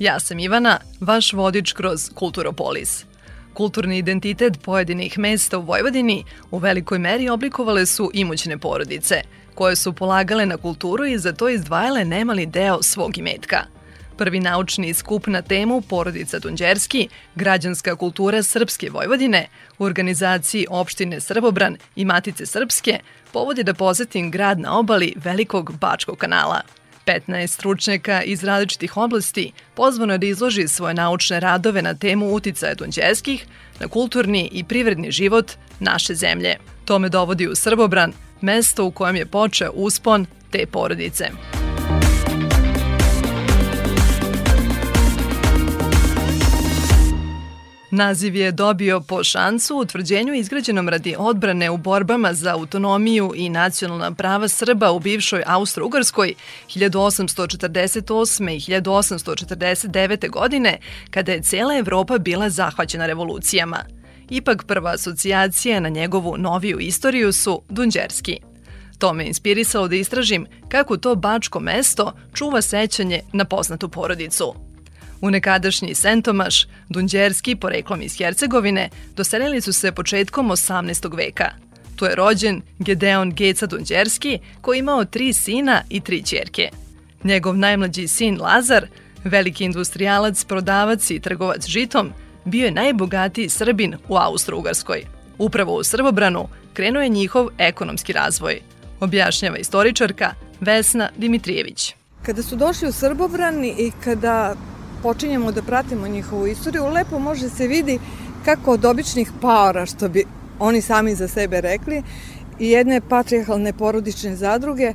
Ja sam Ivana, vaš vodič kroz Kulturopolis. Kulturni identitet pojedinih mesta u Vojvodini u velikoj meri oblikovale su imućne porodice, koje su polagale na kulturu i za to izdvajale nemali deo svog imetka. Prvi naučni skup na temu Porodica Dunđerski, građanska kultura Srpske Vojvodine, u organizaciji opštine Srbobran i Matice Srpske, povodi da posetim grad na obali Velikog Bačkog kanala – 15 stručnjaka iz različitih oblasti pozvano je da izloži svoje naučne radove na temu uticaja Dunđeskih na kulturni i privredni život naše zemlje. To me dovodi u Srbobran, mesto u kojem je počeo uspon te porodice. Naziv je dobio po šansu u utvrđenju izgrađenom radi odbrane u borbama za autonomiju i nacionalna prava Srba u bivšoj Austro-Ugarskoj 1848. i 1849. godine, kada je cela Evropa bila zahvaćena revolucijama. Ipak prva asocijacija na njegovu noviju istoriju su Dunđerski. To me inspirisalo da istražim kako to bačko mesto čuva sećanje na poznatu porodicu – U nekadašnji Sentomaš, Dunđerski, poreklom iz Hercegovine, doselili su se početkom 18. veka. Tu je rođen Gedeon Geca Dunđerski, koji imao tri sina i tri čerke. Njegov najmlađi sin Lazar, veliki industrijalac, prodavac i trgovac žitom, bio je najbogatiji Srbin u Austro-Ugarskoj. Upravo u Srbobranu krenuo je njihov ekonomski razvoj, objašnjava istoričarka Vesna Dimitrijević. Kada su došli u Srbobran i kada počinjemo da pratimo njihovu istoriju, lepo može se vidi kako od običnih paora, što bi oni sami za sebe rekli, i jedne patrijarhalne porodične zadruge,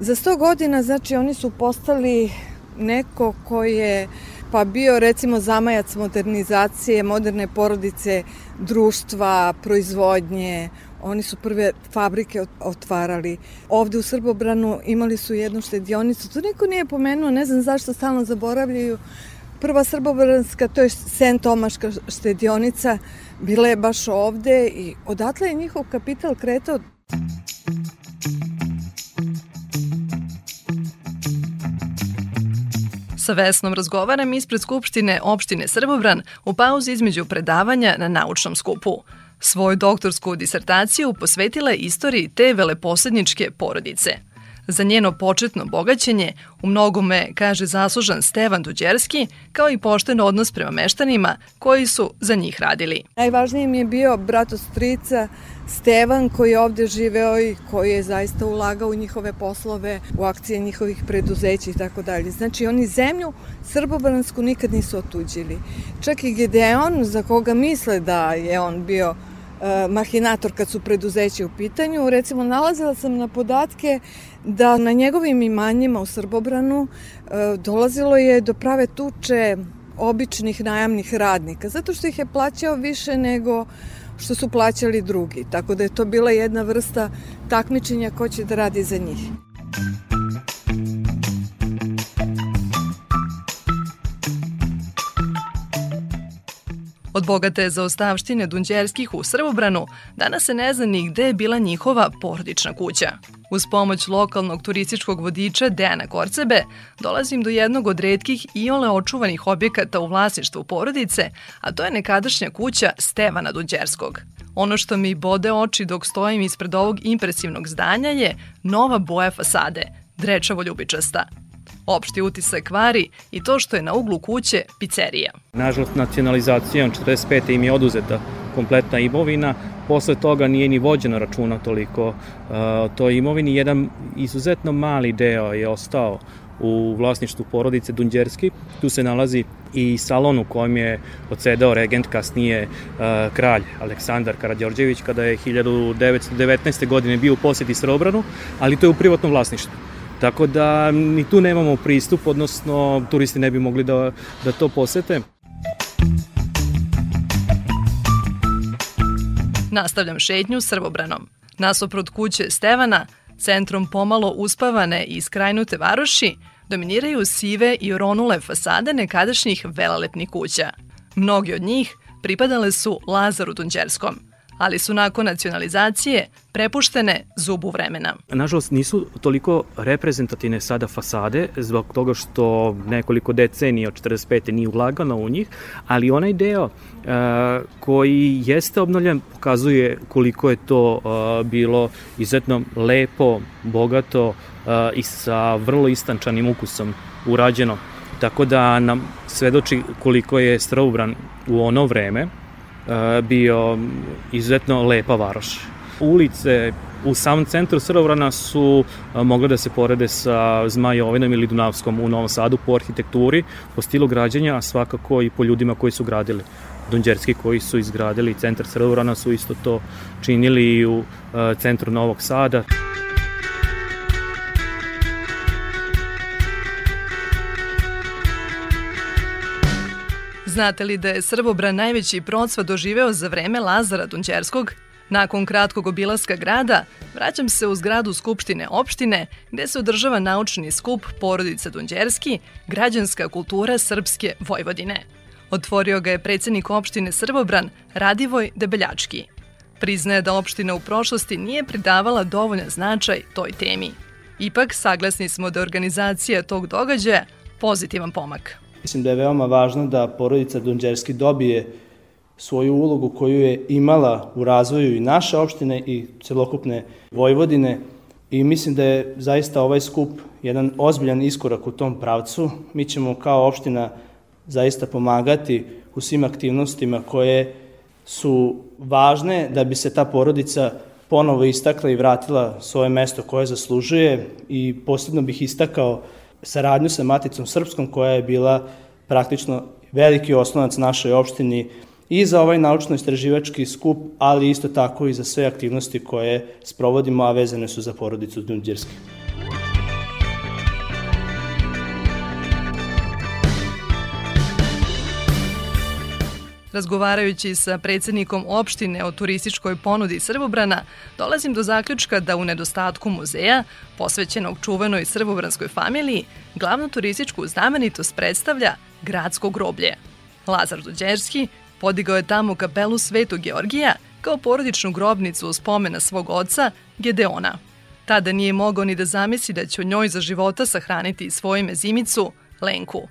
za 100 godina, znači, oni su postali neko ko je pa bio recimo zamajac modernizacije, moderne porodice, društva, proizvodnje, oni su prve fabrike otvarali. Ovde u Srbobranu imali su jednu štedionicu, to niko nije pomenuo, ne znam zašto stalno zaboravljaju, prva srbobranska, to je Sen Tomaška štedionica, bila je baš ovde i odatle je njihov kapital kretao. Sa Vesnom razgovaram ispred Skupštine opštine Srbobran u pauzi između predavanja na naučnom skupu. Svoju doktorsku disertaciju posvetila je istoriji te veleposedničke porodice – Za njeno početno bogaćenje u mnogome kaže zaslužan Stevan Duđerski, kao i pošten odnos prema meštanima koji su za njih radili. Najvažniji mi je bio brato strica Stevan koji je ovde živeo i koji je zaista ulagao u njihove poslove, u akcije njihovih preduzeća i tako dalje. Znači oni zemlju Srbobransku nikad nisu otuđili. Čak i Gedeon, za koga misle da je on bio mahinator kad su preduzeće u pitanju. Recimo, nalazila sam na podatke da na njegovim imanjima u Srbobranu e, dolazilo je do prave tuče običnih najamnih radnika, zato što ih je plaćao više nego što su plaćali drugi. Tako da je to bila jedna vrsta takmičenja ko će da radi za njih. Od bogate zaostavštine Dunđerskih u Srbobranu danas se ne zna ni gde je bila njihova porodična kuća. Uz pomoć lokalnog turističkog vodiča Dejana Korcebe dolazim do jednog od redkih i ole očuvanih objekata u vlasništvu porodice, a to je nekadašnja kuća Stevana Dunđerskog. Ono što mi bode oči dok stojim ispred ovog impresivnog zdanja je nova boja fasade, drečavo ljubičasta – Opšti utisak kvari i to što je na uglu kuće pizzerija. Nažalost, nacionalizacijom 45. im je oduzeta kompletna imovina, posle toga nije ni vođeno računa toliko uh, toj imovini. Jedan izuzetno mali deo je ostao u vlasništvu porodice Dunđerski. Tu se nalazi i salon u kojem je odsedao regent kasnije uh, kralj Aleksandar Karadjorđević kada je 1919. godine bio u posjeti Sreobranu, ali to je u privatnom vlasništvu. Tako da ni tu nemamo pristup, odnosno turisti ne bi mogli da, da to posete. Nastavljam šetnju Srbobranom. Nasoprot kuće Stevana, centrom pomalo uspavane i skrajnute varoši, dominiraju sive i oronule fasade nekadašnjih velalepnih kuća. Mnogi od njih pripadale su Lazaru Dunđerskom – ali su nakon nacionalizacije prepuštene zubu vremena. Nažalost, nisu toliko reprezentativne sada fasade zbog toga što nekoliko decenija od 45. nije ulagano u njih, ali onaj deo uh, koji jeste obnovljen pokazuje koliko je to uh, bilo izuzetno lepo, bogato uh, i sa vrlo istančanim ukusom urađeno. Tako da nam svedoči koliko je Straubran u ono vreme bio izuzetno lepa varoš. Ulice u samom centru Srbobrana su e, mogle da se porede sa Zmajovinom ili Dunavskom u Novom Sadu po arhitekturi, po stilu građenja, a svakako i po ljudima koji su gradili. Dunđerski koji su izgradili centar Srbobrana su isto to činili i u e, centru Novog Sada. Znate li da je Srbobran najveći procvat doživeo za vreme Lazara Dunđerskog? Nakon kratkog obilaska grada, vraćam se u zgradu Skupštine opštine, gde se održava naučni skup Porodica Dunđerski, građanska kultura Srpske Vojvodine. Otvorio ga je predsednik opštine Srbobran Radivoj Debeljački. Priznaje da opština u prošlosti nije pridavala dovoljan značaj toj temi. Ipak, saglasni smo da organizacija tog događaja pozitivan pomak. Mislim da je veoma važno da porodica Donđerski dobije svoju ulogu koju je imala u razvoju i naše opštine i celokupne Vojvodine i mislim da je zaista ovaj skup jedan ozbiljan iskorak u tom pravcu. Mi ćemo kao opština zaista pomagati u svim aktivnostima koje su važne da bi se ta porodica ponovo istakla i vratila svoje mesto koje zaslužuje i posebno bih istakao saradnju sa Maticom Srpskom koja je bila praktično veliki osnovac našoj opštini i za ovaj naučno-istraživački skup, ali isto tako i za sve aktivnosti koje sprovodimo, a vezane su za porodicu Dunđerske. Razgovarajući sa predsednikom opštine o turističkoj ponudi Srbobrana, dolazim do zaključka da u nedostatku muzeja, posvećenog čuvenoj srbobranskoj familiji, glavnu turističku znamenitost predstavlja gradsko groblje. Lazar Duđerski podigao je tamo kapelu Svetog Georgija kao porodičnu grobnicu u spomena svog oca, Gedeona. Tada nije mogao ni da zamisli da će u njoj za života sahraniti svoju mezimicu, Lenku.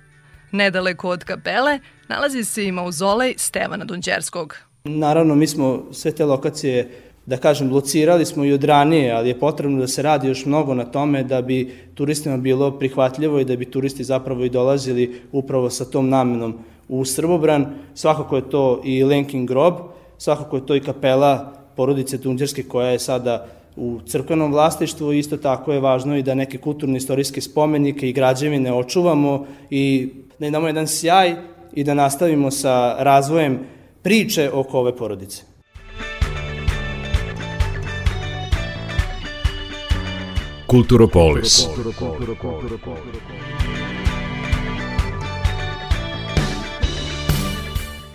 Nedaleko od kapele nalazi se i mauzolej Stevana Dunđerskog. Naravno, mi smo sve te lokacije da kažem, locirali smo i od ranije, ali je potrebno da se radi još mnogo na tome da bi turistima bilo prihvatljivo i da bi turisti zapravo i dolazili upravo sa tom namenom u Srbobran. Svakako je to i Lenkin grob, svakako je to i kapela porodice Tunđerske koja je sada u crkvenom vlastištvu. Isto tako je važno i da neke kulturno-istorijske spomenike i građevine očuvamo i da imamo jedan sjaj i da nastavimo sa razvojem priče oko ove porodice. Kulturopolis.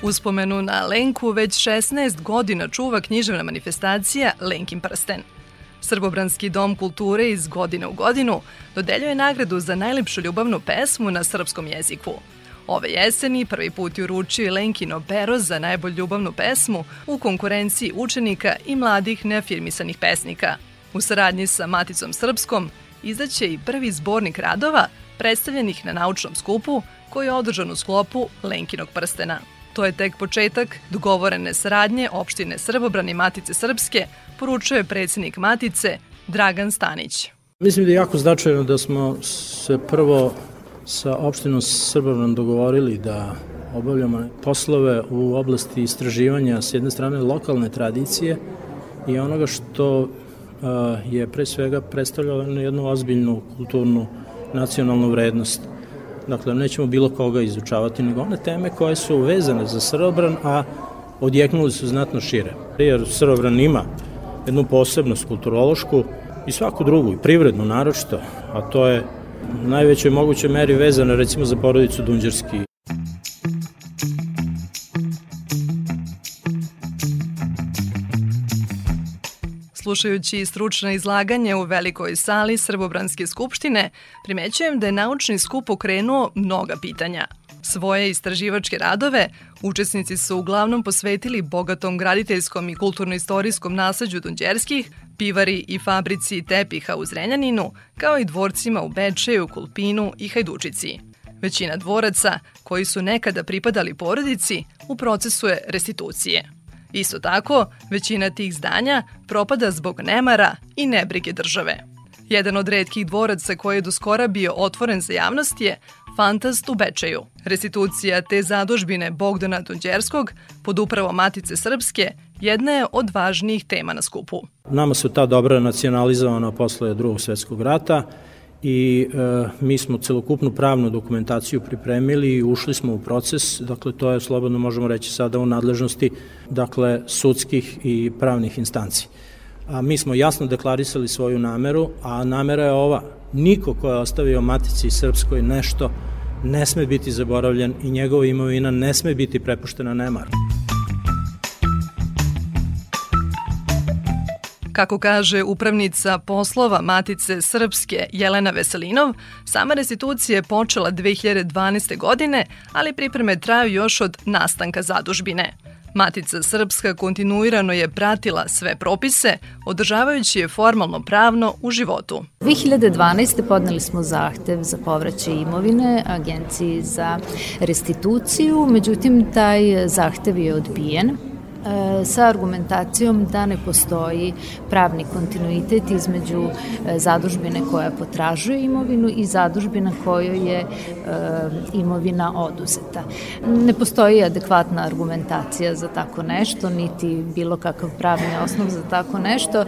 Uspomenu na Lenku već 16 godina čuva književna manifestacija Lenkin prsten. Srbobranski dom kulture iz godine u godinu dodeljuje nagradu za najlepšu ljubavnu pesmu na srpskom jeziku. Ove jeseni prvi put je uručio i Lenkino pero za najbolju ljubavnu pesmu u konkurenciji učenika i mladih neafirmisanih pesnika – U saradnji sa Maticom Srpskom izdaće i prvi zbornik radova predstavljenih na naučnom skupu koji je održan u sklopu Lenkinog prstena. To je tek početak dogovorene saradnje opštine Srbobran i Matice Srpske, poručuje predsednik Matice Dragan Stanić. Mislim da je jako značajno da smo se prvo sa opštinom Srbobran dogovorili da obavljamo poslove u oblasti istraživanja s jedne strane lokalne tradicije i onoga što je pre svega predstavljala jednu ozbiljnu kulturnu nacionalnu vrednost. Dakle, nećemo bilo koga izučavati, nego one teme koje su vezane za Srbobran, a odjeknuli su znatno šire. Jer Srbobran ima jednu posebnost kulturološku i svaku drugu, i privrednu naročito, a to je u najvećoj mogućoj meri vezano recimo za porodicu Dunđerski. Slušajući stručne izlaganje u velikoj sali Srbobranske skupštine, primećujem da je naučni skup pokrenuo mnoga pitanja. Svoje istraživačke radove učesnici su uglavnom posvetili bogatom graditeljskom i kulturno-istorijskom nasađu Dunđerskih, pivari i fabrici tepiha u Zrenjaninu, kao i dvorcima u Bečeju, Kulpinu i Hajdučici. Većina dvoraca, koji su nekada pripadali porodici, u procesu je restitucije. Isto tako, većina tih zdanja propada zbog nemara i nebrige države. Jedan od redkih dvoraca koji je do skora bio otvoren za javnost je Fantast u Bečeju. Restitucija te zadužbine Bogdana Dunđerskog pod upravo Matice Srpske jedna je od važnijih tema na skupu. Nama su ta dobra nacionalizovana posle drugog svetskog rata i e, mi smo celokupnu pravnu dokumentaciju pripremili i ušli smo u proces, dakle to je slobodno možemo reći sada u nadležnosti dakle sudskih i pravnih instanci. A mi smo jasno deklarisali svoju nameru, a namera je ova, niko ko je ostavio Matici Srpskoj nešto ne sme biti zaboravljen i njegova imovina ne sme biti prepuštena nemaru. Kako kaže upravnica poslova Matice Srpske Jelena Veselinov, sama restitucija je počela 2012. godine, ali pripreme traju još od nastanka zadužbine. Matica Srpska kontinuirano je pratila sve propise, održavajući je formalno pravno u životu. 2012. podneli smo zahtev za povraćaj imovine Agenciji za restituciju, međutim taj zahtev je odbijen sa argumentacijom da ne postoji pravni kontinuitet između e, zadužbine koja potražuje imovinu i zadužbina kojoj je e, imovina oduzeta. Ne postoji adekvatna argumentacija za tako nešto, niti bilo kakav pravni osnov za tako nešto.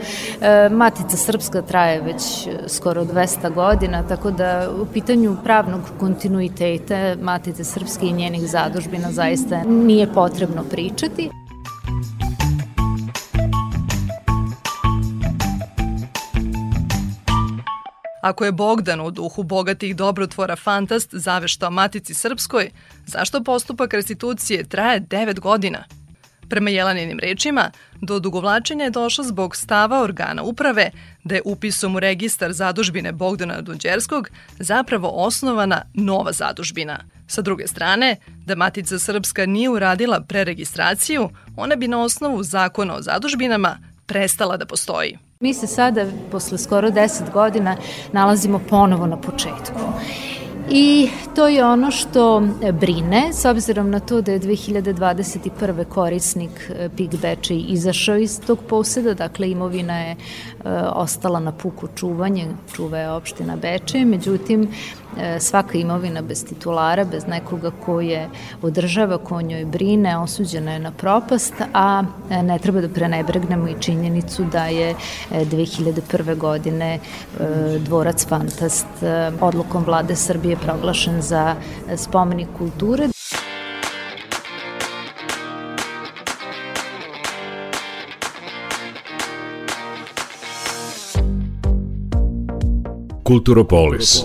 Matica Srpska traje već skoro 200 godina, tako da u pitanju pravnog kontinuiteta Matice Srpske i njenih zadužbina zaista nije potrebno pričati. Ako je Bogdan u duhu bogatih dobrotvora fantast zaveštao Matici Srpskoj, zašto postupak restitucije traje 9 godina? Prema Jelaninim rečima, do dugovlačenja je došlo zbog stava organa uprave da je upisom u registar zadužbine Bogdana Dunđerskog zapravo osnovana nova zadužbina. Sa druge strane, da Matica Srpska nije uradila preregistraciju, ona bi na osnovu zakona o zadužbinama prestala da postoji. Mi se sada, posle skoro 10 godina, nalazimo ponovo na početku. I to je ono što brine, s obzirom na to da je 2021. korisnik e, Pig Bečej izašao iz tog poseda, dakle imovina je e, ostala na puku čuvanje, čuva je opština Bečej, međutim svaka imovina bez titulara, bez nekoga ko je održava, ko njoj brine, osuđena je na propast, a e, ne treba da prenebregnemo i činjenicu da je 2001. E, godine dvorac Fantast odlukom vlade Srbije proglašen za spomenik kulture. Kulturopolis.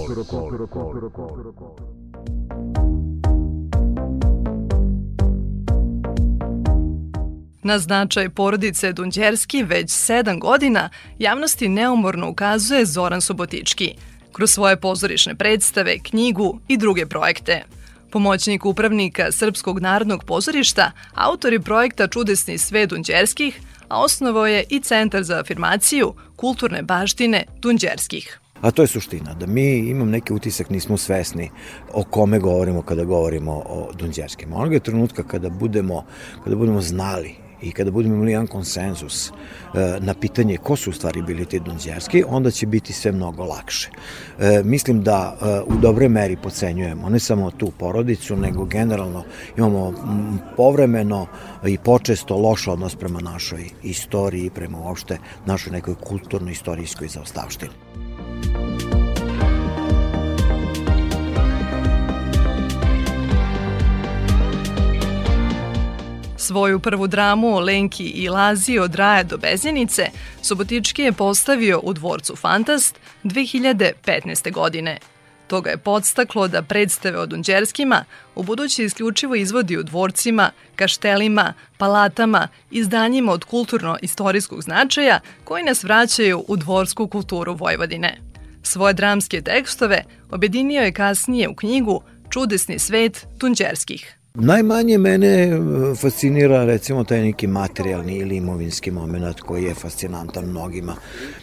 Na značaj porodice Dunđerski već sedam godina javnosti neumorno ukazuje Zoran Subotički kroz svoje pozorišne predstave, knjigu i druge projekte. Pomoćnik upravnika Srpskog narodnog pozorišta, autori projekta Čudesni sve Dunđerskih, a osnovao je i Centar za afirmaciju kulturne baštine Dunđerskih. A to je suština, da mi imam neki utisak, nismo svesni o kome govorimo kada govorimo o Dunđerskim. Onoga trenutka kada budemo, kada budemo znali i kada budemo imali jedan konsenzus e, na pitanje ko su u stvari bili ti Dunđerski, onda će biti sve mnogo lakše. E, mislim da e, u dobre meri pocenjujemo ne samo tu porodicu, nego generalno imamo povremeno i počesto loš odnos prema našoj istoriji, prema uopšte našoj nekoj kulturno-istorijskoj zaostavštini. Svoju prvu dramu Lenki i Lazi od Raja do Bezjenice Subotički je postavio u dvorcu Fantast 2015. godine. To ga je podstaklo da predstave o Dunđerskima u budući isključivo izvodi u dvorcima, kaštelima, palatama, izdanjima od kulturno-istorijskog značaja koji nas vraćaju u dvorsku kulturu Vojvodine. Svoje dramske tekstove objedinio je kasnije u knjigu Čudesni svet Tunđerskih. Najmanje mene e, fascinira recimo taj neki materijalni ili imovinski moment koji je fascinantan mnogima.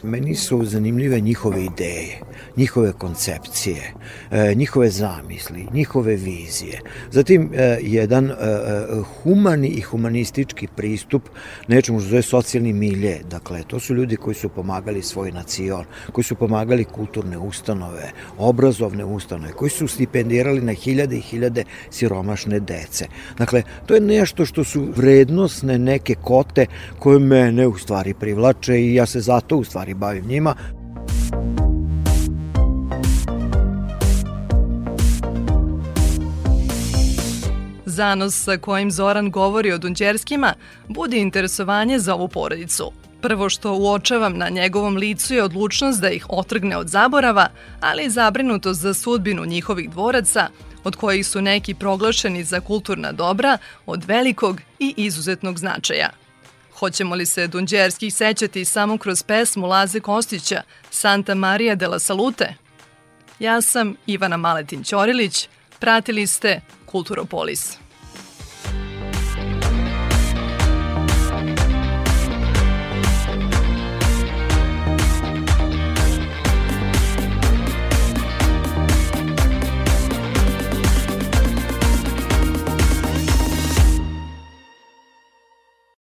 Meni su zanimljive njihove ideje, njihove koncepcije, e, njihove zamisli, njihove vizije. Zatim e, jedan humani i humanistički pristup nečemu što zove socijalni milje. Dakle, to su ljudi koji su pomagali svoj nacion, koji su pomagali kulturne ustanove, obrazovne ustanove, koji su stipendirali na hiljade i hiljade siromašne dece dece. Dakle, to je nešto što su vrednostne neke kote koje mene u stvari privlače i ja se zato u stvari bavim njima. Zanos sa kojim Zoran govori o Dunđerskima budi interesovanje za ovu porodicu. Prvo što uočavam na njegovom licu je odlučnost da ih otrgne od zaborava, ali i zabrinutost za sudbinu njihovih dvoraca, od kojih su neki proglašeni za kulturna dobra od velikog i izuzetnog značaja. Hoćemo li se Dunđerskih sećati samo kroz pesmu Laze Kostića Santa Maria de la Salute? Ja sam Ivana Maletin Ćorilić, pratili ste Kulturopolis.